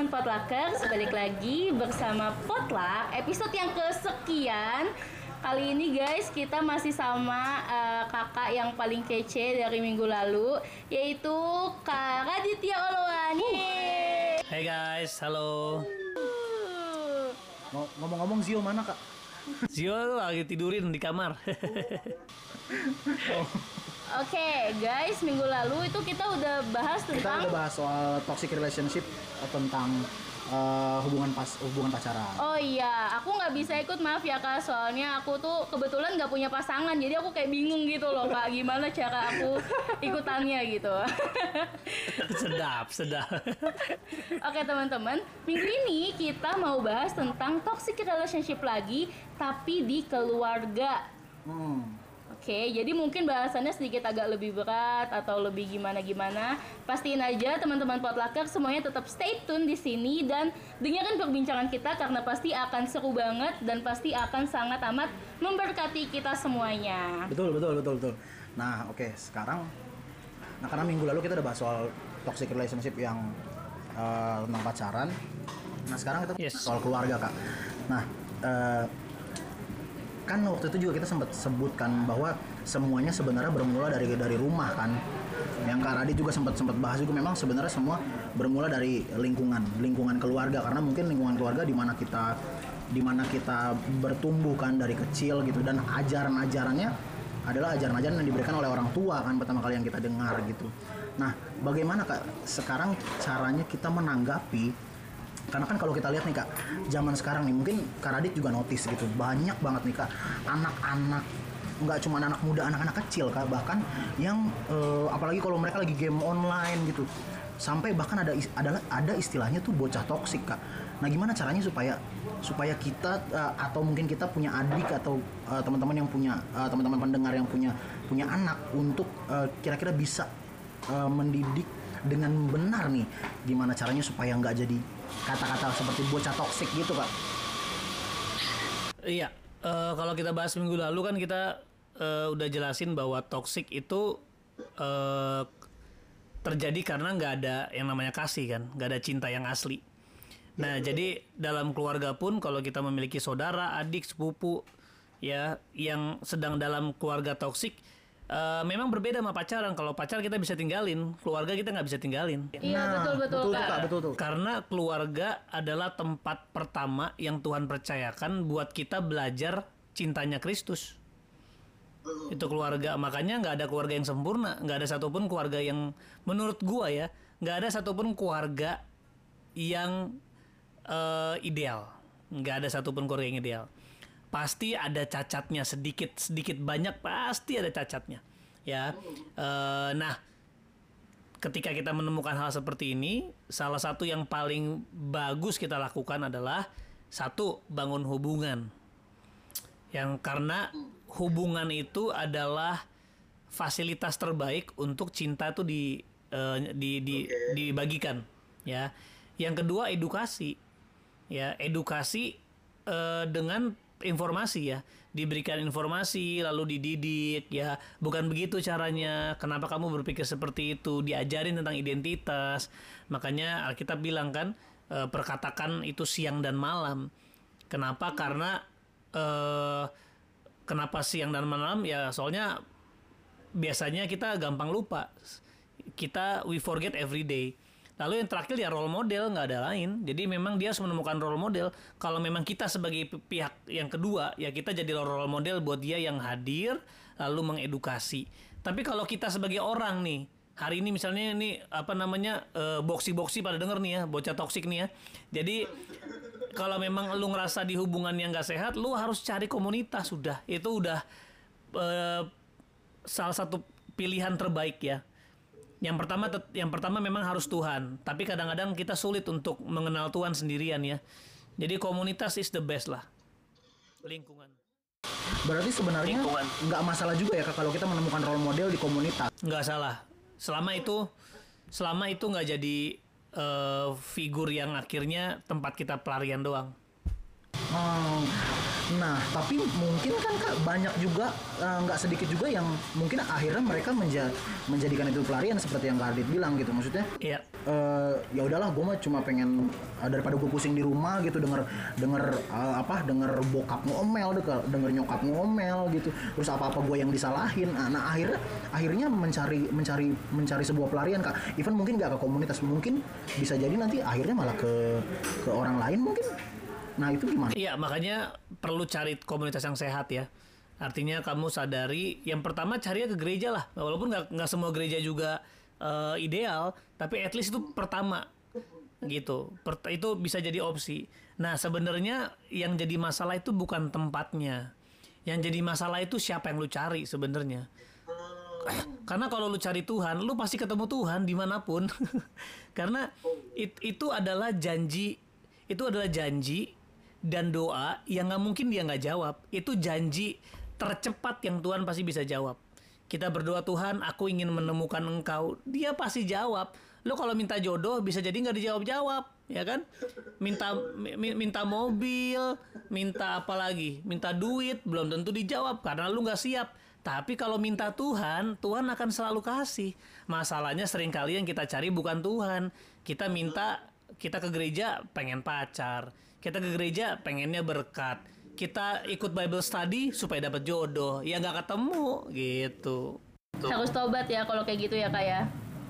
teman-teman Potluckers, balik lagi bersama Potluck episode yang kesekian. Kali ini guys kita masih sama uh, kakak yang paling kece dari minggu lalu yaitu Kak Raditya Olowani. Hey guys, halo. Ngo- Ngomong-ngomong Zio mana kak? Zio lagi tidurin di kamar. Oke guys, minggu lalu itu kita udah bahas Kita tentang udah bahas soal toxic relationship tentang eh, hubungan pas hubungan pacaran. Oh iya, aku nggak bisa ikut maaf ya kak, soalnya aku tuh kebetulan nggak punya pasangan, jadi aku kayak bingung gitu loh kak, gimana cara aku ikutannya gitu. sedap, sedap. Oke teman-teman, minggu ini kita mau bahas tentang toxic relationship lagi, tapi di keluarga. Hmm. Oke, jadi mungkin bahasannya sedikit agak lebih berat atau lebih gimana-gimana. Pastiin aja teman-teman potlucker semuanya tetap stay tune di sini dan dengarkan perbincangan kita karena pasti akan seru banget dan pasti akan sangat amat memberkati kita semuanya. Betul betul betul betul. Nah oke sekarang, nah karena minggu lalu kita udah bahas soal toxic relationship yang eh, tentang pacaran. Nah sekarang kita Yes. soal keluarga kak. Nah eh, kan waktu itu juga kita sempat sebutkan bahwa semuanya sebenarnya bermula dari dari rumah kan. Yang Kak Radit juga sempat sempat bahas juga memang sebenarnya semua bermula dari lingkungan, lingkungan keluarga karena mungkin lingkungan keluarga di mana kita di mana kita bertumbuh kan dari kecil gitu dan ajaran-ajarannya adalah ajaran-ajaran yang diberikan oleh orang tua kan pertama kali yang kita dengar gitu. Nah, bagaimana Kak sekarang caranya kita menanggapi karena kan kalau kita lihat nih kak, zaman sekarang nih mungkin Kak Radit juga notice gitu. Banyak banget nih kak anak-anak nggak cuma anak muda, anak-anak kecil kak bahkan yang eh, apalagi kalau mereka lagi game online gitu. Sampai bahkan ada adalah ada istilahnya tuh bocah toksik kak. Nah gimana caranya supaya supaya kita eh, atau mungkin kita punya adik atau eh, teman-teman yang punya eh, teman-teman pendengar yang punya punya anak untuk eh, kira-kira bisa eh, mendidik dengan benar nih? Gimana caranya supaya nggak jadi kata-kata seperti bocah toksik gitu kak Iya, eh, kalau kita bahas minggu lalu kan kita eh, udah jelasin bahwa toxic itu eh, terjadi karena nggak ada yang namanya kasih kan, nggak ada cinta yang asli. Nah, jadi dalam keluarga pun kalau kita memiliki saudara, adik, sepupu ya yang sedang dalam keluarga toksik eh, memang berbeda sama pacaran. Kalau pacar kita bisa tinggalin, keluarga kita nggak bisa tinggalin. Iya betul betul, betul tuh kak. betul tuh Karena keluarga adalah tempat pertama yang Tuhan percayakan buat kita belajar cintanya Kristus. Itu keluarga, makanya nggak ada keluarga yang sempurna, nggak ada satupun keluarga yang menurut gua ya, nggak ada satupun keluarga yang eh, ideal, nggak ada satupun keluarga yang ideal. Pasti ada cacatnya sedikit sedikit banyak pasti ada cacatnya, ya. Eh, nah, ketika kita menemukan hal seperti ini, salah satu yang paling bagus kita lakukan adalah satu bangun hubungan. Yang karena hubungan itu adalah fasilitas terbaik untuk cinta itu di eh, di, di dibagikan, ya. Yang kedua edukasi, ya edukasi eh, dengan informasi ya. Diberikan informasi lalu dididik ya. Bukan begitu caranya. Kenapa kamu berpikir seperti itu? Diajarin tentang identitas. Makanya Alkitab bilang kan eh, perkatakan itu siang dan malam. Kenapa? Karena eh, kenapa siang dan malam? Ya soalnya biasanya kita gampang lupa. Kita we forget every day lalu yang terakhir ya role model nggak ada lain. Jadi memang dia harus menemukan role model. Kalau memang kita sebagai pi- pihak yang kedua ya kita jadi role model buat dia yang hadir lalu mengedukasi. Tapi kalau kita sebagai orang nih hari ini misalnya ini apa namanya eh, boksi-boksi pada denger nih ya bocah toksik nih ya. Jadi kalau memang lu ngerasa di hubungan yang gak sehat lu harus cari komunitas sudah. Itu udah eh, salah satu pilihan terbaik ya yang pertama yang pertama memang harus Tuhan. Tapi kadang-kadang kita sulit untuk mengenal Tuhan sendirian ya. Jadi komunitas is the best lah. Lingkungan. Berarti sebenarnya Lingkungan. nggak masalah juga ya kak kalau kita menemukan role model di komunitas? Nggak salah. Selama itu selama itu nggak jadi eh, figur yang akhirnya tempat kita pelarian doang. Hmm, Nah, tapi mungkin kan kak banyak juga eh, nggak sedikit juga yang mungkin akhirnya mereka menja- menjadikan itu pelarian seperti yang Kak Adit bilang gitu maksudnya. Iya. eh, ya udahlah gue mah cuma pengen eh, daripada gue pusing di rumah gitu denger denger eh, apa denger bokap ngomel denger, denger nyokap ngomel gitu terus apa apa gue yang disalahin nah, nah, akhirnya akhirnya mencari mencari mencari sebuah pelarian kak even mungkin gak ke komunitas mungkin bisa jadi nanti akhirnya malah ke ke orang lain mungkin nah itu gimana Iya, makanya perlu cari komunitas yang sehat ya. Artinya kamu sadari, yang pertama cari ke gereja lah. Walaupun nggak nggak semua gereja juga eh, ideal, tapi at least itu pertama gitu. Per- itu bisa jadi opsi. Nah, sebenarnya yang jadi masalah itu bukan tempatnya. Yang jadi masalah itu siapa yang lu cari sebenarnya. Karena kalau lu cari Tuhan, lu pasti ketemu Tuhan di mana pun. Karena it- itu adalah janji, itu adalah janji dan doa yang nggak mungkin dia nggak jawab. Itu janji tercepat yang Tuhan pasti bisa jawab. Kita berdoa Tuhan, aku ingin menemukan Engkau. Dia pasti jawab. Lo kalau minta jodoh bisa jadi nggak dijawab-jawab, ya kan? Minta mi- minta mobil, minta apa lagi? Minta duit, belum tentu dijawab karena lu nggak siap. Tapi kalau minta Tuhan, Tuhan akan selalu kasih. Masalahnya sering kali yang kita cari bukan Tuhan. Kita minta, kita ke gereja pengen pacar. Kita ke gereja pengennya berkat. Kita ikut Bible study supaya dapat jodoh. Ya nggak ketemu gitu. Harus tobat ya kalau kayak gitu ya kak ya.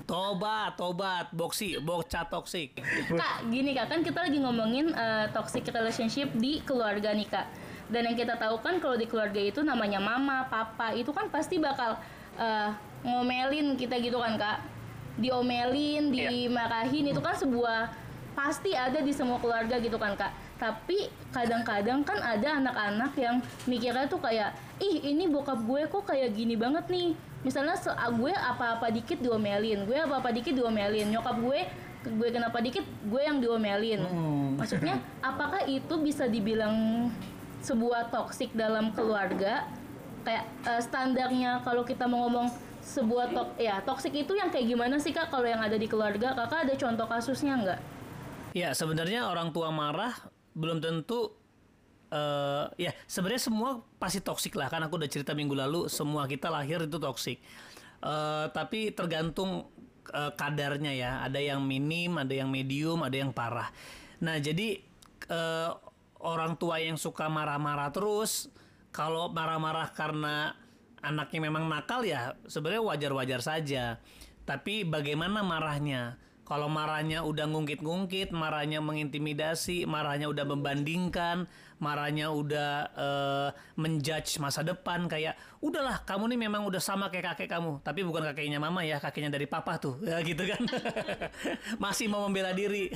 Tobat, tobat, boksi, bocah toksik. Kak, gini kak, kan kita lagi ngomongin eh, toxic relationship di keluarga nih kak. Dan yang kita tahu kan kalau di keluarga itu namanya mama, papa, itu kan pasti bakal eh, ngomelin kita gitu kan kak. Diomelin, dimarahin, itu kan sebuah pasti ada di semua keluarga gitu kan kak. Tapi kadang-kadang kan ada anak-anak yang mikirnya tuh kayak, ih ini bokap gue kok kayak gini banget nih. Misalnya se- gue apa-apa dikit diomelin, gue apa-apa dikit diomelin, nyokap gue gue kenapa dikit gue yang diomelin. Maksudnya apakah itu bisa dibilang sebuah toksik dalam keluarga? Kayak eh, standarnya kalau kita mau ngomong sebuah tok ya toksik itu yang kayak gimana sih kak? Kalau yang ada di keluarga kakak ada contoh kasusnya nggak Ya sebenarnya orang tua marah belum tentu eh ya sebenarnya semua pasti toksik lah kan aku udah cerita minggu lalu semua kita lahir itu toksik Eh tapi tergantung eh, kadarnya ya ada yang minim ada yang medium ada yang parah. Nah jadi eh, orang tua yang suka marah-marah terus kalau marah-marah karena anaknya memang nakal ya sebenarnya wajar-wajar saja. Tapi bagaimana marahnya kalau marahnya udah ngungkit-ngungkit, marahnya mengintimidasi, marahnya udah membandingkan, marahnya udah eh, menjudge masa depan kayak udahlah kamu nih memang udah sama kayak kakek kamu, tapi bukan kakeknya mama ya, kakeknya dari papa tuh, ya gitu kan. Masih mau membela diri.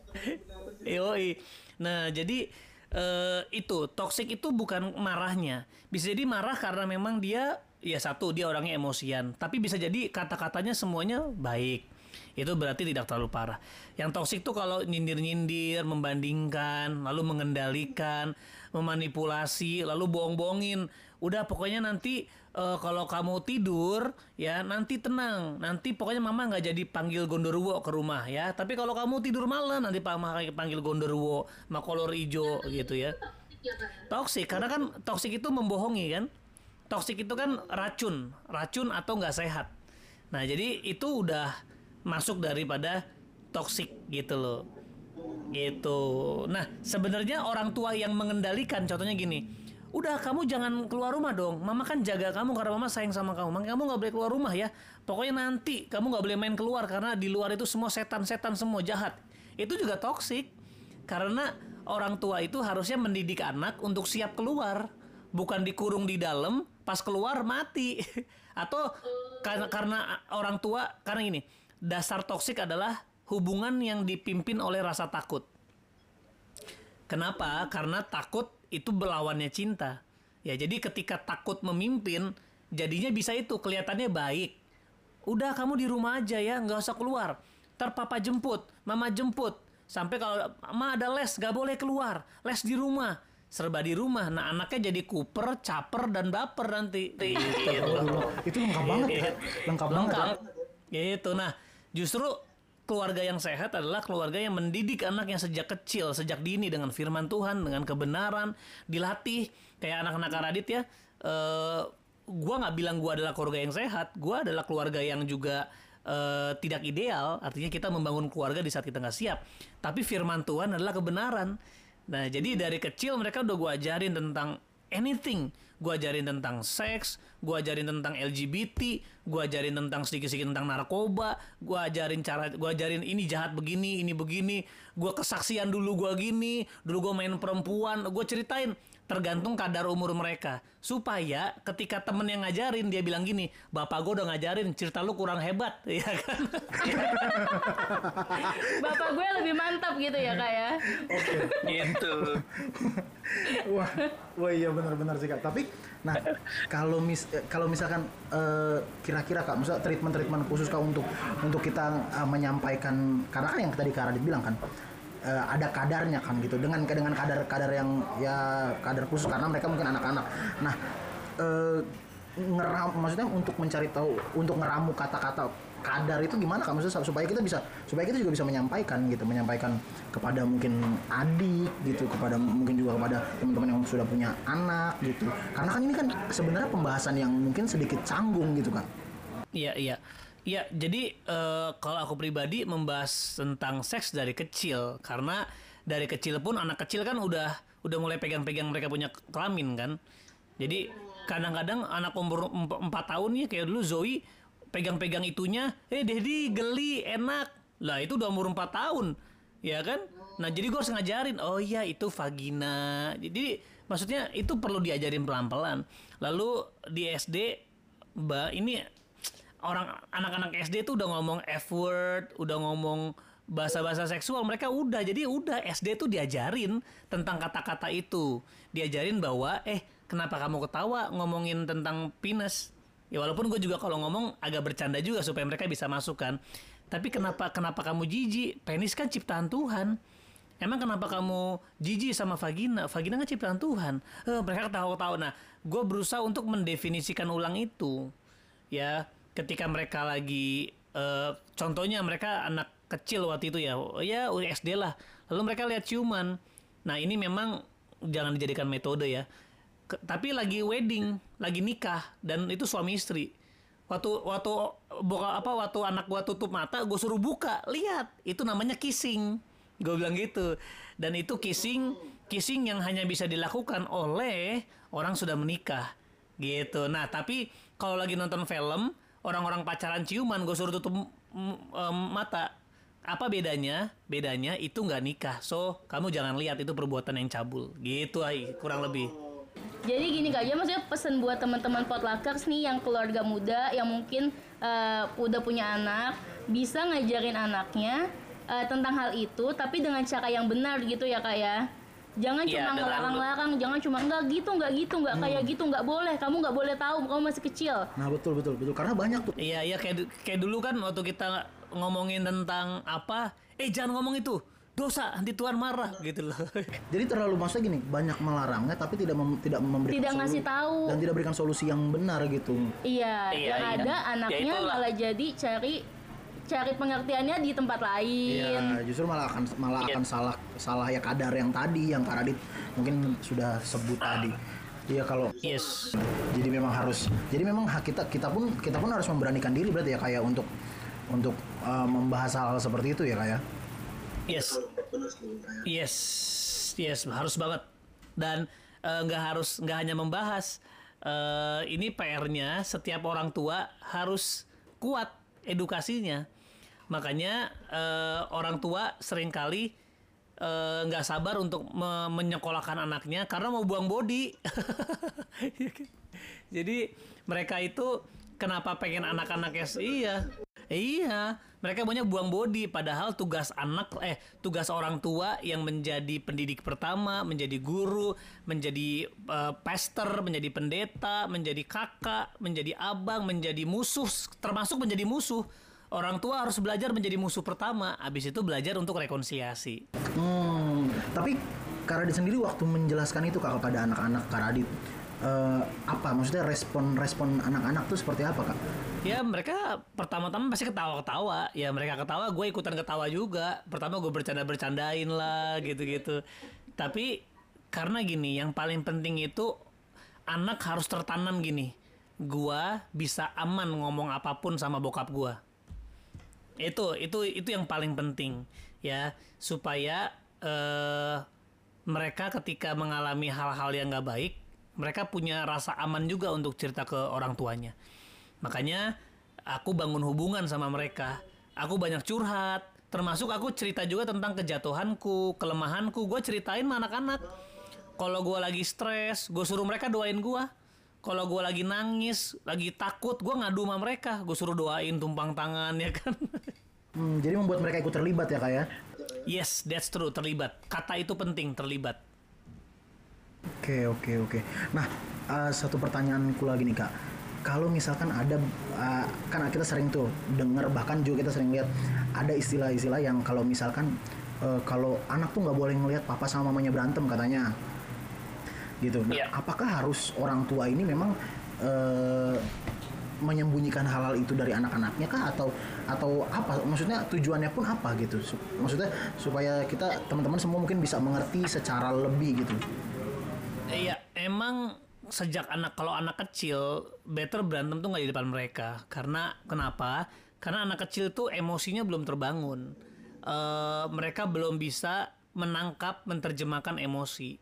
Yoi. Nah, jadi eh, itu toxic itu bukan marahnya. Bisa jadi marah karena memang dia ya satu dia orangnya emosian, tapi bisa jadi kata-katanya semuanya baik. Itu berarti tidak terlalu parah. Yang toxic tuh kalau nyindir-nyindir, membandingkan, lalu mengendalikan, memanipulasi, lalu bohong-bohongin. Udah pokoknya nanti eh, kalau kamu tidur ya nanti tenang. Nanti pokoknya mama nggak jadi panggil gondorwo ke rumah ya. Tapi kalau kamu tidur malam nanti mama panggil gondorwo, makolor ijo gitu ya. Toxic karena kan toxic itu membohongi kan. Toxic itu kan racun, racun atau nggak sehat. Nah jadi itu udah masuk daripada toxic gitu loh. Gitu. Nah sebenarnya orang tua yang mengendalikan contohnya gini. Udah kamu jangan keluar rumah dong. Mama kan jaga kamu karena mama sayang sama kamu. Makanya kamu nggak boleh keluar rumah ya. Pokoknya nanti kamu nggak boleh main keluar karena di luar itu semua setan-setan semua jahat. Itu juga toxic. Karena orang tua itu harusnya mendidik anak untuk siap keluar, bukan dikurung di dalam, pas keluar mati. Atau karena karena orang tua karena ini dasar toksik adalah hubungan yang dipimpin oleh rasa takut. Kenapa? Karena takut itu berlawannya cinta. Ya, jadi ketika takut memimpin, jadinya bisa itu kelihatannya baik. Udah kamu di rumah aja ya, nggak usah keluar. Ntar papa jemput, mama jemput. Sampai kalau ma ada les, nggak boleh keluar. Les di rumah, serba di rumah. Nah anaknya jadi kuper, caper dan baper nanti. Gitu. itu lengkap banget ya lengkap banget ya. Lengkap. Gitu. Nah, justru keluarga yang sehat adalah keluarga yang mendidik anaknya sejak kecil, sejak dini dengan firman Tuhan, dengan kebenaran, dilatih kayak anak-anak Radit ya. Eh, gua nggak bilang gua adalah keluarga yang sehat, gua adalah keluarga yang juga eh, tidak ideal, artinya kita membangun keluarga di saat kita nggak siap. Tapi firman Tuhan adalah kebenaran. Nah, jadi dari kecil mereka udah gue ajarin tentang anything. Gue ajarin tentang seks, gue ajarin tentang LGBT, gue ajarin tentang sedikit-sedikit tentang narkoba, gue ajarin cara, gue ajarin ini jahat begini, ini begini, gue kesaksian dulu gue gini, dulu gue main perempuan, gue ceritain tergantung kadar umur mereka. Supaya ketika temen yang ngajarin dia bilang gini bapak gue udah ngajarin cerita lu kurang hebat. Ya kan? Bapak gue lebih mantap gitu ya kak ya. gitu. Wah, wah iya benar-benar sih kak. Tapi, nah kalau mis kalau misalkan eh, kira-kira kak, misal treatment-treatment khusus kak untuk untuk kita eh, menyampaikan karena kan yang tadi kak Radit bilang kan eh, ada kadarnya kan gitu dengan dengan kadar-kadar yang ya kadar khusus karena mereka mungkin anak-anak. Nah, eh, ngeram maksudnya untuk mencari tahu untuk ngeramu kata-kata kadar itu gimana maksudnya supaya kita bisa supaya kita juga bisa menyampaikan gitu menyampaikan kepada mungkin adik gitu kepada mungkin juga kepada teman-teman yang sudah punya anak gitu karena kan ini kan sebenarnya pembahasan yang mungkin sedikit canggung gitu kan Iya iya. Iya, jadi eh, kalau aku pribadi membahas tentang seks dari kecil karena dari kecil pun anak kecil kan udah udah mulai pegang-pegang mereka punya kelamin kan. Jadi kadang-kadang anak umur 4 tahun ya kayak dulu Zoe pegang-pegang itunya, eh Dedi geli enak. Lah itu udah umur 4 tahun. Ya kan? Nah, jadi gue harus ngajarin, oh iya itu vagina. Jadi maksudnya itu perlu diajarin pelan-pelan. Lalu di SD Mbak ini orang anak-anak SD tuh udah ngomong F word, udah ngomong bahasa-bahasa seksual, mereka udah jadi udah SD tuh diajarin tentang kata-kata itu. Diajarin bahwa eh kenapa kamu ketawa ngomongin tentang penis? Ya walaupun gue juga kalau ngomong agak bercanda juga supaya mereka bisa masukkan. Tapi kenapa kenapa kamu jijik? Penis kan ciptaan Tuhan. Emang kenapa kamu jijik sama vagina? Vagina kan ciptaan Tuhan. Eh, mereka ketawa-ketawa. Nah, gue berusaha untuk mendefinisikan ulang itu. Ya, ketika mereka lagi eh, contohnya mereka anak kecil waktu itu ya ya SD lah. Lalu mereka lihat ciuman. Nah ini memang jangan dijadikan metode ya. Ke- tapi lagi wedding lagi nikah dan itu suami istri. Waktu waktu boka apa waktu anak gua tutup mata gue suruh buka. Lihat itu namanya kissing. Gue bilang gitu. Dan itu kissing kissing yang hanya bisa dilakukan oleh orang sudah menikah. Gitu. Nah tapi kalau lagi nonton film orang-orang pacaran ciuman gue suruh tutup em, mata. Apa bedanya? Bedanya itu nggak nikah. So kamu jangan lihat itu perbuatan yang cabul. Gitu ay kurang lebih. Jadi gini kak, aja maksudnya pesan buat teman-teman potluckers nih yang keluarga muda yang mungkin eh, udah punya anak bisa ngajarin anaknya eh, tentang hal itu tapi dengan cara yang benar gitu ya kak ya. Jangan Iya, cuma ngelarang-larang, jangan cuma enggak gitu, enggak gitu, enggak kayak gitu, enggak boleh. Kamu enggak boleh tahu, kamu masih kecil. nah betul betul betul karena banyak tuh iya iya kayak kayak dulu kan waktu kita ngomongin tentang apa eh jangan ngomong itu dosa nanti Tuhan marah gitu loh jadi terlalu maksudnya gini banyak melarangnya tapi tidak mem- tidak memberikan Tidak solu- ngasih tahu. dan tidak berikan solusi yang benar gitu Iya, Iya, yang iya. ada Ya anaknya itulah. malah jadi cari cari pengertiannya di tempat lain. Iya, justru malah akan malah Iya. akan salah salah ya kadar yang tadi yang Kak Radit mungkin sudah sebut tadi. Iya kalau yes jadi memang harus jadi memang hak kita kita pun kita pun harus memberanikan diri berarti ya kayak untuk untuk uh, membahas hal, hal seperti itu ya kayak. yes yes yes harus banget dan eh, nggak harus nggak hanya membahas Eh, ini PR-nya setiap orang tua harus kuat edukasinya makanya eh, orang tua sering kali eh, nggak sabar untuk me- menyekolahkan anaknya karena mau buang body Iya kan? jadi mereka itu kenapa pengen anak-anaknya iya. Iya mereka maunya buang body padahal tugas anak eh tugas orang tua yang menjadi pendidik pertama menjadi guru menjadi eh, pastor menjadi pendeta menjadi kakak menjadi abang menjadi musuh termasuk menjadi musuh orang tua harus belajar menjadi musuh pertama habis itu belajar untuk rekonsiliasi Hmm, tapi Kak Radit sendiri waktu menjelaskan itu Kak kepada anak-anak Kak Radit eh, apa maksudnya respon respon anak-anak tuh seperti apa Kak? Ya mereka pertama-tama pasti ketawa-ketawa. Ya mereka ketawa, gue ikutan ketawa juga. Pertama gue bercanda-bercandain lah gitu-gitu. Tapi karena gini, yang paling penting itu anak harus tertanam gini. Gua bisa aman ngomong apa pun sama bokap gua. Itu itu itu yang paling penting ya supaya eh, mereka ketika mengalami hal-hal yang nggak baik, mereka punya rasa aman juga untuk cerita ke orang tuanya. Makanya aku bangun hubungan sama mereka. Aku banyak curhat, termasuk aku cerita juga tentang kejatuhanku, kelemahanku. Gue ceritain sama anak-anak. Kalau gue lagi stres, gue suruh mereka doain gue. Kalau gue lagi nangis, lagi takut, gue ngadu sama mereka. Gue suruh doain tumpang tangan ya kan. Hmm, jadi membuat mereka ikut terlibat ya kak ya? yes, that's true, terlibat. Kata itu penting, terlibat. Oke oke oke. Nah uh, satu pertanyaanku lagi nih kak. Kalau misalkan ada uh, kan kita sering tuh dengar bahkan juga kita sering lihat ada istilah-istilah yang kalau misalkan uh, kalau anak tuh nggak boleh ngelihat papa sama mamanya berantem katanya gitu. Nah, Iya. apakah harus orang tua ini memang uh, menyembunyikan hal-hal itu dari anak-anaknya kah atau atau apa? Maksudnya tujuannya pun apa gitu? Su- Maksudnya supaya kita teman-teman semua mungkin bisa mengerti secara lebih gitu. Iya, emang sejak anak kalau anak kecil better berantem tuh nggak di depan mereka. Karena kenapa? Karena anak kecil tuh emosinya belum terbangun. Eh, mereka belum bisa menangkap, menerjemahkan emosi.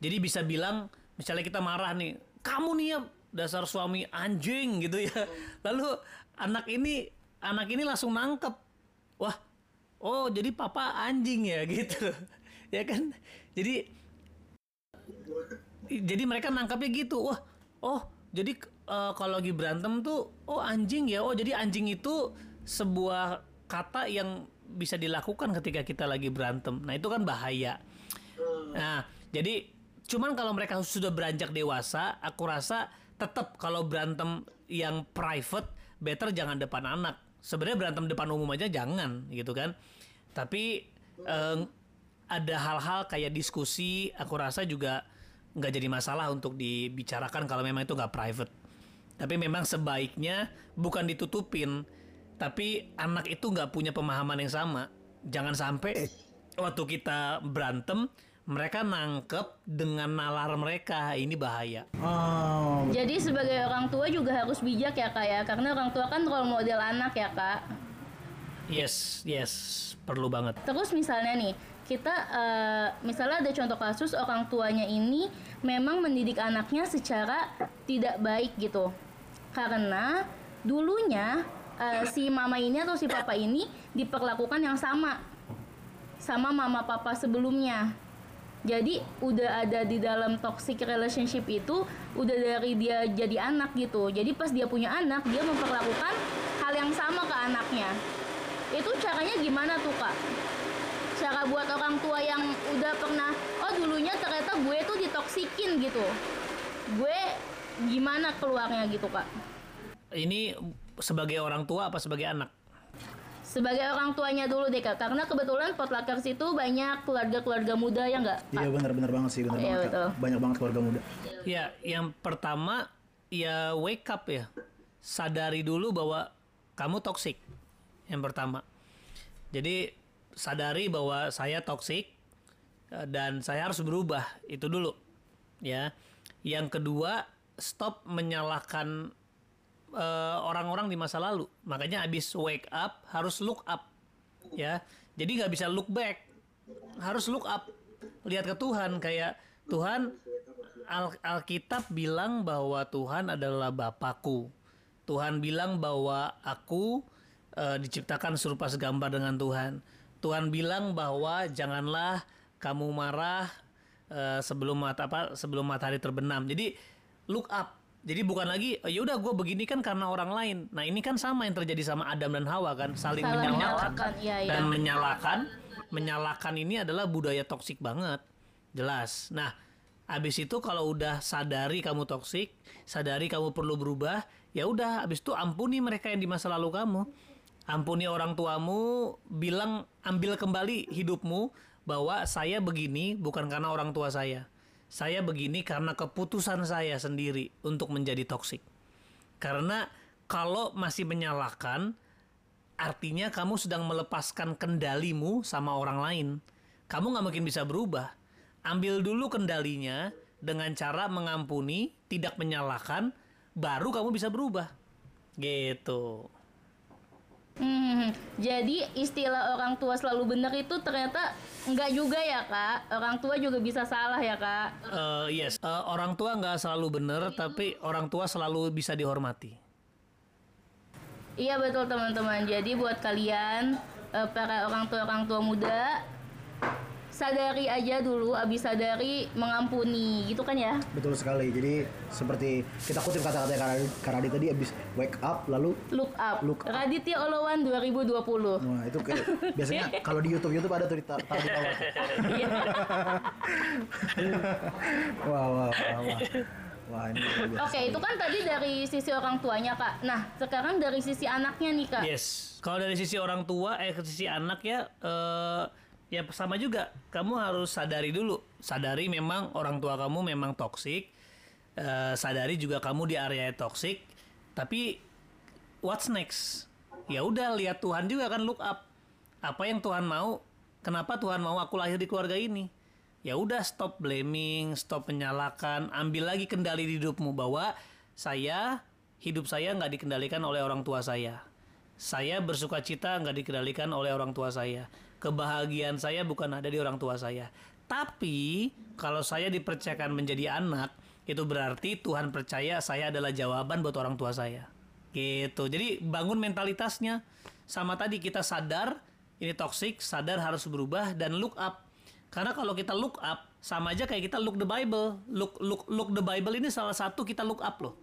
Jadi bisa bilang, misalnya kita marah nih, kamu nih ya dasar suami anjing gitu ya. Lalu anak ini anak ini langsung nangkep, wah, oh jadi papa anjing ya gitu, ya kan? Jadi jadi mereka nangkapnya gitu. Wah oh jadi eh, kalau lagi berantem tuh oh anjing ya. Oh jadi anjing itu sebuah kata yang bisa dilakukan ketika kita lagi berantem. Nah itu kan bahaya. Nah jadi cuman kalau mereka sudah beranjak dewasa aku rasa tetap kalau berantem yang private better jangan depan anak. Sebenarnya berantem depan umum aja jangan gitu kan. Tapi eh, ada hal-hal kayak diskusi aku rasa juga nggak jadi masalah untuk dibicarakan kalau memang itu nggak private. Tapi memang sebaiknya bukan ditutupin tapi anak itu nggak punya pemahaman yang sama. Jangan sampai waktu kita berantem mereka nangkep dengan nalar mereka. Ini bahaya. Oh, Jadi sebagai orang tua juga harus bijak ya kak ya, karena orang tua kan role model anak ya kak. yes yes. Perlu banget. Terus misalnya nih, kita eh, misalnya ada contoh kasus orang tuanya ini memang mendidik anaknya secara tidak baik gitu. Karena dulunya eh, si mama ini atau si papa ini diperlakukan yang sama. Sama mama papa sebelumnya. Jadi udah ada di dalam toxic relationship itu udah dari dia jadi anak gitu. Jadi pas dia punya anak, dia memperlakukan hal yang sama ke anaknya. Itu caranya gimana tuh, Kak? Cara buat orang tua yang udah pernah oh dulunya ternyata gue tuh ditoksikin gitu. Gue gimana keluarnya gitu, Kak? ini sebagai orang tua apa sebagai anak Sebagai orang tuanya dulu deh, Kak. Karena kebetulan Potluckers itu banyak keluarga-keluarga muda ya nggak? iya benar-benar banget sih, benar Iya, banget. Betul. Banyak banget keluarga muda. Ya, yang pertama ya wake up ya. Sadari dulu bahwa kamu toksik. Yang pertama. Jadi sadari bahwa saya toksik eh, dan saya harus berubah. Itu dulu. Ya. Yang kedua, stop menyalahkan eh, orang-orang di masa lalu. Makanya abis wake up harus look up. Ya. Jadi nggak bisa look back. Harus look up. Lihat ke Tuhan kayak Tuhan Al- Alkitab bilang bahwa Tuhan adalah Bapakku. Tuhan bilang bahwa aku eh, diciptakan serupa segambar dengan Tuhan. Tuhan bilang bahwa janganlah kamu marah eh, sebelum mata apa sebelum matahari terbenam. Jadi look up. Jadi bukan lagi ya udah gue begini kan karena orang lain. Nah ini kan sama yang terjadi sama Adam dan Hawa kan saling Saling menyalahkan. menyalahkan, iya, iya. dan menyalahkan menyalahkan ini adalah budaya toksik banget. Jelas. Nah abis itu kalau udah sadari kamu toksik sadari kamu perlu berubah ya udah abis itu ampuni mereka yang di masa lalu kamu. Ampuni orang tuamu bilang ambil kembali hidupmu bahwa saya begini bukan karena orang tua saya saya begini karena keputusan saya sendiri untuk menjadi toksik karena kalau masih menyalahkan artinya kamu sedang melepaskan kendalimu sama orang lain. Kamu nggak mungkin bisa berubah. Ambil dulu kendalinya dengan cara mengampuni, tidak menyalahkan, baru kamu bisa berubah. Gitu. Hmm, jadi istilah orang tua selalu benar itu ternyata enggak juga ya kak. Orang tua juga bisa salah ya kak. Eh, yes, Eh, orang tua nggak selalu benar, tapi orang tua selalu bisa dihormati. Iya betul teman-teman. Jadi buat kalian eh, para orang tua orang tua muda sadari aja dulu, abis sadari mengampuni, gitu kan ya? Betul sekali. Jadi seperti kita kutip kata-kata Karadi, Karadi tadi abis wake up lalu Look up. Look up. Raditya Olowan 2020. Wah itu kayak biasanya kalau di YouTube YouTube ada tuh di taruh di bawah. Iya. Wah wah wah wah. Wah ini luar biasa. Oke, itu kan tadi dari sisi orang tuanya kak. Nah, sekarang dari sisi anaknya nih kak. Yes, kalau dari sisi orang tua, eh ke sisi anak ya, eh, ya sama juga. Kamu harus sadari dulu, sadari memang orang tua kamu memang toksik, eh, sadari juga kamu di area toksik. Tapi what's next? Ya udah lihat Tuhan juga kan look up. Apa yang Tuhan mau? Kenapa Tuhan mau aku lahir di keluarga ini? Ya udah stop blaming, stop menyalahkan, ambil lagi kendali di hidupmu bahwa saya hidup saya nggak dikendalikan oleh orang tua saya. Saya bersuka cita nggak dikendalikan oleh orang tua saya. Kebahagiaan saya bukan ada di orang tua saya. Tapi kalau saya dipercayakan menjadi anak, itu berarti Tuhan percaya saya adalah jawaban buat orang tua saya. Gitu. Jadi bangun mentalitasnya. Sama tadi kita sadar ini toxic, sadar harus berubah dan look up. Karena kalau kita look up sama aja kayak kita look the Bible. Look look look the Bible ini salah satu kita look up loh.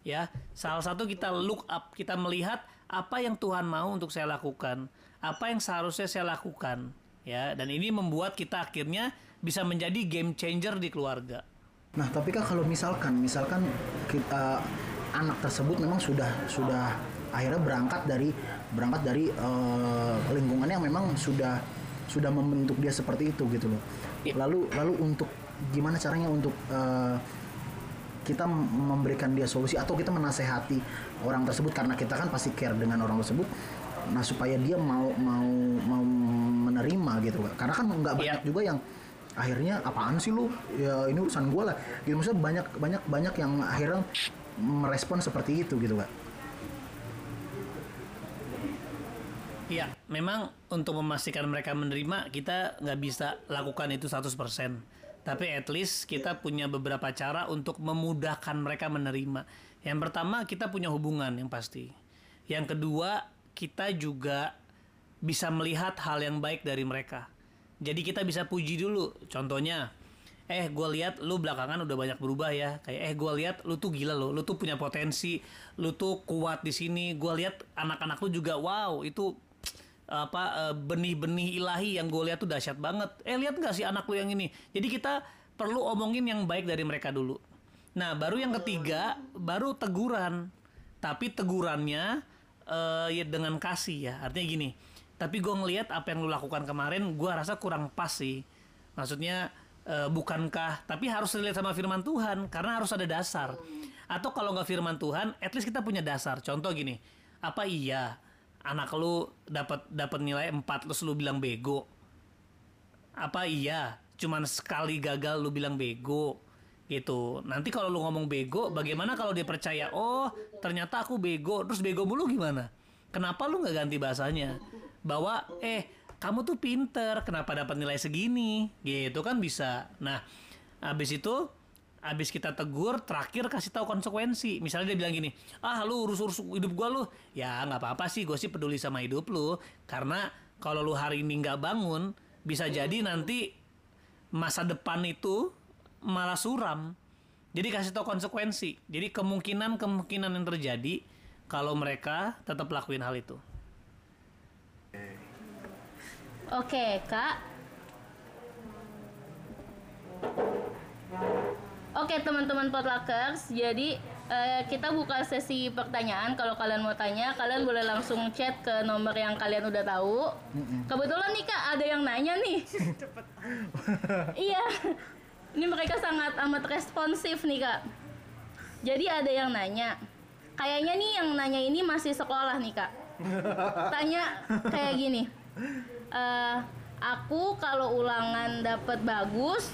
Ya, salah satu kita look up, kita melihat apa yang Tuhan mau untuk saya lakukan, apa yang seharusnya saya lakukan, ya. Dan ini membuat kita akhirnya bisa menjadi game changer di keluarga. Nah tapi kan kalau misalkan misalkan kita anak tersebut memang sudah sudah akhirnya berangkat dari berangkat dari eh, lingkungan yang memang sudah sudah membentuk dia seperti itu gitu loh. Iya. Lalu lalu untuk gimana caranya untuk eh, kita memberikan dia solusi atau kita menasehati orang tersebut karena kita kan pasti care dengan orang tersebut. Nah supaya dia mau mau mau menerima gitu karena kan nggak banyak Iya. juga yang akhirnya apaan sih lu ya ini urusan gue lah gitu maksudnya banyak banyak banyak yang akhirnya merespon seperti itu gitu kak Iya, memang untuk memastikan mereka menerima kita nggak bisa lakukan itu 100%. Tapi at least kita punya beberapa cara untuk memudahkan mereka menerima. Yang pertama kita punya hubungan yang pasti. Yang kedua kita juga bisa melihat hal yang baik dari mereka. Jadi kita bisa puji dulu. Contohnya, eh gue lihat lu belakangan udah banyak berubah ya. Kayak eh gue lihat lu tuh gila lo, lu tuh punya potensi, lu tuh kuat di sini. Gue lihat anak-anak lu juga wow itu apa eh, benih-benih ilahi yang gue lihat tuh dahsyat banget. Eh lihat nggak sih anak lu yang ini? Jadi kita perlu omongin yang baik dari mereka dulu. Nah baru yang ketiga baru teguran. Tapi tegurannya eh, ya dengan kasih ya. Artinya gini. Tapi gue ngelihat apa yang lu lakukan kemarin, gue rasa kurang pas sih. Maksudnya eh, bukankah? Tapi harus relate sama firman Tuhan karena harus ada dasar. Atau kalau nggak firman Tuhan, at least kita punya dasar. Contoh gini, apa iya anak lu dapat dapat nilai 4 terus lu bilang bego? Apa iya cuman sekali gagal lu bilang bego? Gitu. Nanti kalau lu ngomong bego, bagaimana kalau dia percaya, oh ternyata aku bego, terus bego mulu gimana? Kenapa lu nggak ganti bahasanya? Bahwa eh kamu tuh pinter, kenapa dapat nilai segini? Gitu kan bisa. Nah, habis itu habis kita tegur, terakhir kasih tahu konsekuensi. Misalnya dia bilang gini, ah lu urus-urus hidup gua lu. Ya nggak apa-apa sih, gue sih peduli sama hidup lu. Karena kalau lu hari ini nggak bangun, bisa jadi nanti masa depan itu malah suram. Jadi kasih tahu konsekuensi. Jadi kemungkinan-kemungkinan yang terjadi kalau mereka tetap lakuin hal itu. Oke, Kak. Oke, teman-teman Potluckers, jadi eh, kita buka sesi pertanyaan. Kalau kalian mau tanya, kalian boleh langsung chat ke nomor yang kalian udah tahu. Kebetulan nih Kak, ada yang nanya nih. iya. Ini mereka sangat amat responsif nih Kak. Jadi ada yang nanya. Kayaknya nih yang nanya ini masih sekolah nih Kak. Tanya kayak gini. Eh, aku kalau ulangan dapat bagus,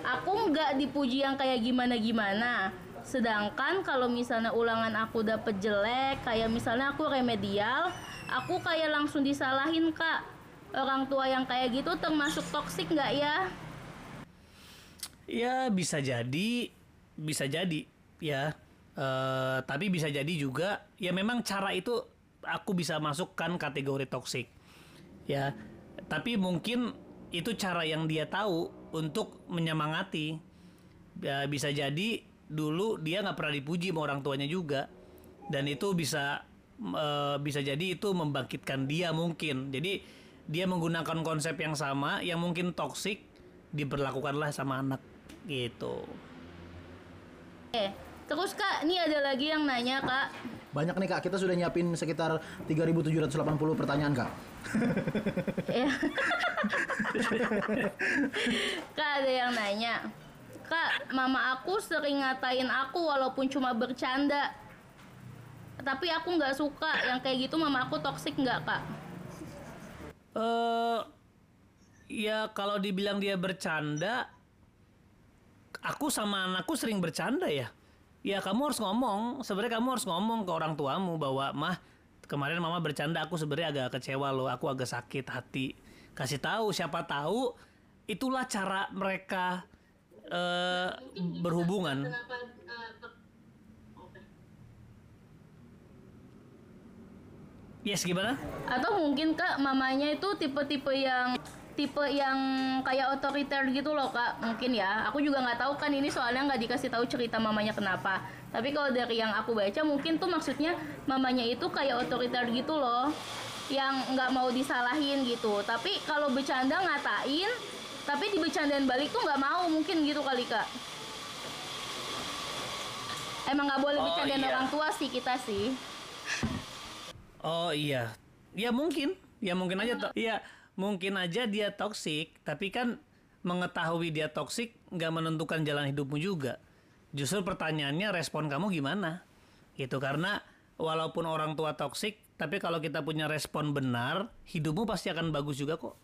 aku nggak dipuji yang kayak gimana-gimana. Sedangkan kalau misalnya ulangan aku dapet jelek, kayak misalnya aku remedial, aku kayak langsung disalahin kak orang tua yang kayak gitu termasuk toksik nggak ya Ya bisa jadi, bisa jadi ya. Eh, tapi bisa jadi juga ya memang cara itu aku bisa masukkan kategori toksik. Ya. Tapi mungkin itu cara yang dia tahu untuk menyemangati. Ya, bisa jadi dulu dia nggak pernah dipuji sama orang tuanya juga. Dan itu bisa eh, bisa jadi itu membangkitkan dia mungkin. Jadi dia menggunakan konsep yang sama yang mungkin toksik diberlakukanlah sama anak gitu. eh terus kak ini ada lagi yang nanya kak Banyak nih kak, kita sudah nyiapin sekitar 3.780 pertanyaan kak. Ya. Kak ada yang nanya. Kak, mama aku sering ngatain aku walaupun cuma bercanda. Tapi aku nggak suka yang kayak gitu mama aku toksik nggak kak? Eh ya kalau dibilang dia bercanda aku sama anakku sering bercanda ya. Ya kamu harus ngomong, sebenarnya kamu harus ngomong ke orang tuamu bahwa mah kemarin mama bercanda aku sebenarnya agak kecewa loh, aku agak sakit hati. Kasih tahu siapa tahu itulah cara mereka eh berhubungan. Yes gimana? Atau mungkin kak mamanya itu tipe-tipe yang tipe yang kayak otoriter gitu loh kak. Mungkin ya. Aku juga nggak tahu kan ini soalnya nggak dikasih tahu cerita mamanya kenapa. Tapi kalau dari yang aku baca mungkin tuh maksudnya mamanya itu kayak otoriter gitu loh yang nggak mau disalahin gitu. Tapi kalau bercanda ngatain tapi dibecandain balik tuh nggak mau mungkin gitu kali kak. Emang nggak boleh Oh, bercandain iya. orang tua sih kita sih. Oh iya, ya mungkin, ya mungkin aja, to- ya mungkin aja dia toksik, tapi kan mengetahui dia toksik nggak menentukan jalan hidupmu juga. Justru pertanyaannya respon kamu gimana? Gitu karena walaupun orang tua toksik, tapi kalau kita punya respon benar, hidupmu pasti akan bagus juga kok.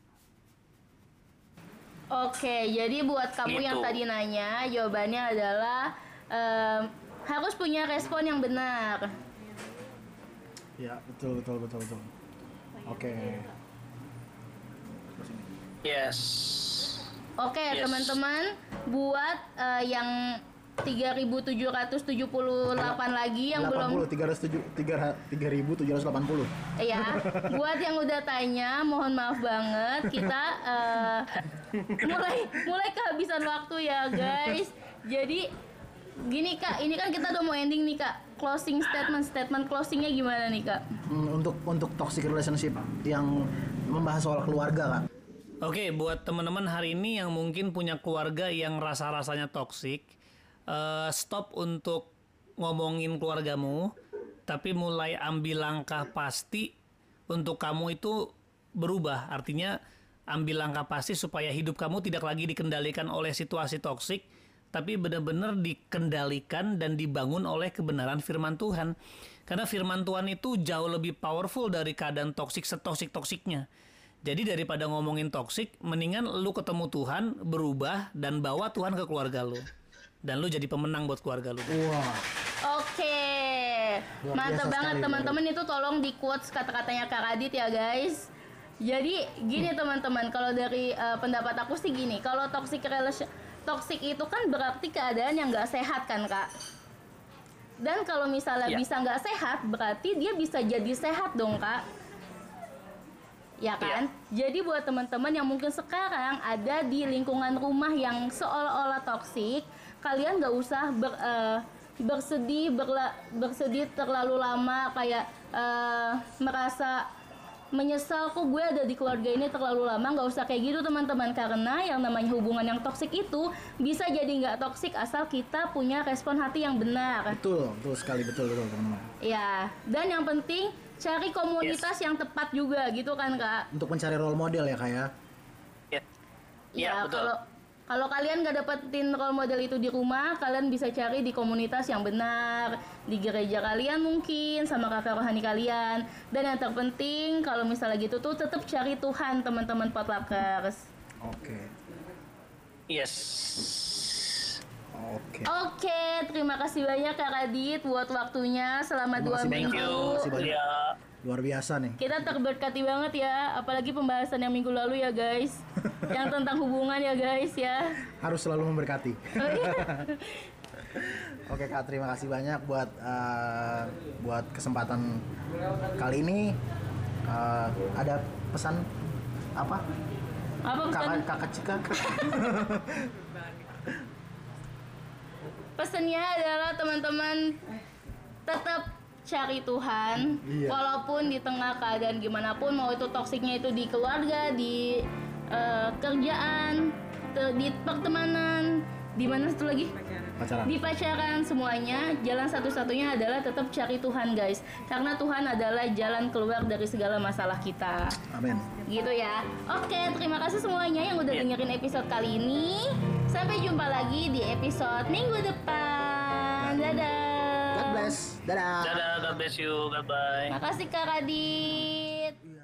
Oke, jadi buat kamu yang Gitu. tadi nanya, jawabannya adalah em, harus punya respon yang benar. Ya, betul, betul, betul, betul. Oke. Yes. Oke, Yes. teman-teman, buat eh, yang 3778 lagi yang belum 80, 307, 3.780. ya, buat yang udah tanya, mohon maaf banget kita eh, mulai mulai kehabisan waktu ya, guys. Jadi gini Kak, ini kan kita udah mau ending nih Kak. Closing statement, statement closingnya gimana nih Kak? Hmm, untuk untuk toxic relationship yang membahas soal keluarga kak. Oke, buat teman-teman hari ini yang mungkin punya keluarga yang rasa-rasanya toksik, eh, stop untuk ngomongin keluargamu, tapi mulai ambil langkah pasti untuk kamu itu berubah. Artinya ambil langkah pasti supaya hidup kamu tidak lagi dikendalikan oleh situasi toksik, tapi benar-benar dikendalikan dan dibangun oleh kebenaran firman Tuhan. Karena firman Tuhan itu jauh lebih powerful dari keadaan toksik setoksik-toksiknya. Jadi daripada ngomongin toksik, mendingan lu ketemu Tuhan, berubah dan bawa Tuhan ke keluarga lu. Dan lu jadi pemenang buat keluarga lu. Wah, Oke, mantap biasa banget teman-teman itu tolong di quotes kata-katanya Kak Radit ya guys. Jadi gini teman-teman, kalau dari eh, pendapat aku sih gini, kalau toxic relation, toxic itu kan berarti keadaan yang nggak sehat kan kak. Dan kalau misalnya Ya. bisa nggak sehat, berarti dia bisa jadi sehat dong kak. Ya kan? Jadi buat teman-teman yang mungkin sekarang ada di lingkungan rumah yang seolah-olah toksik, kalian nggak usah ber, eh, bersedih berla- bersedih terlalu lama kayak eh, merasa menyesal kok gue ada di keluarga ini terlalu lama? Nggak usah kayak gitu teman-teman. Karena yang namanya hubungan yang toksik itu bisa jadi nggak toksik asal kita punya respon hati yang benar. Betul, betul sekali, betul, betul teman-teman. ya dan yang penting cari komunitas yang tepat juga gitu kan kak Untuk mencari role model ya kak ya. Ya, Ya, kalau kalau kalian nggak dapetin role model itu di rumah, kalian bisa cari di komunitas yang benar, di gereja kalian mungkin, sama kakak rohani kalian. Dan yang terpenting, kalau misalnya gitu tuh tetap cari Tuhan, teman-teman potluckers. Oke, Yes. Oke. Oke, terima kasih banyak Kak Radit buat waktunya selama dua kasih minggu. you. Makasih banyak. Ya. luar biasa nih. Kita terberkati banget ya, apalagi pembahasan yang minggu lalu ya guys, yang tentang hubungan ya guys ya. Harus selalu memberkati. Oh, iya. Oke kak, terima kasih banyak buat eh, buat kesempatan kali ini. Eh, ada pesan apa? Apa pesan? Kakak kakak Cika. Pesannya adalah teman-teman tetap cari Tuhan, Iya. walaupun di tengah keadaan gimana pun, mau itu toksiknya itu di keluarga, di eh, kerjaan, te- di pertemanan, di mana satu lagi? Pacaran. Di pacaran semuanya jalan satu-satunya adalah tetap cari Tuhan guys. Karena Tuhan adalah jalan keluar dari segala masalah kita. Amin. Gitu ya. Oke terima kasih semuanya yang udah dengerin episode kali ini. Sampai jumpa lagi di episode minggu depan. Dadah. God bless. Dadah. Dadah, God bless you, goodbye. Makasih Kak Radit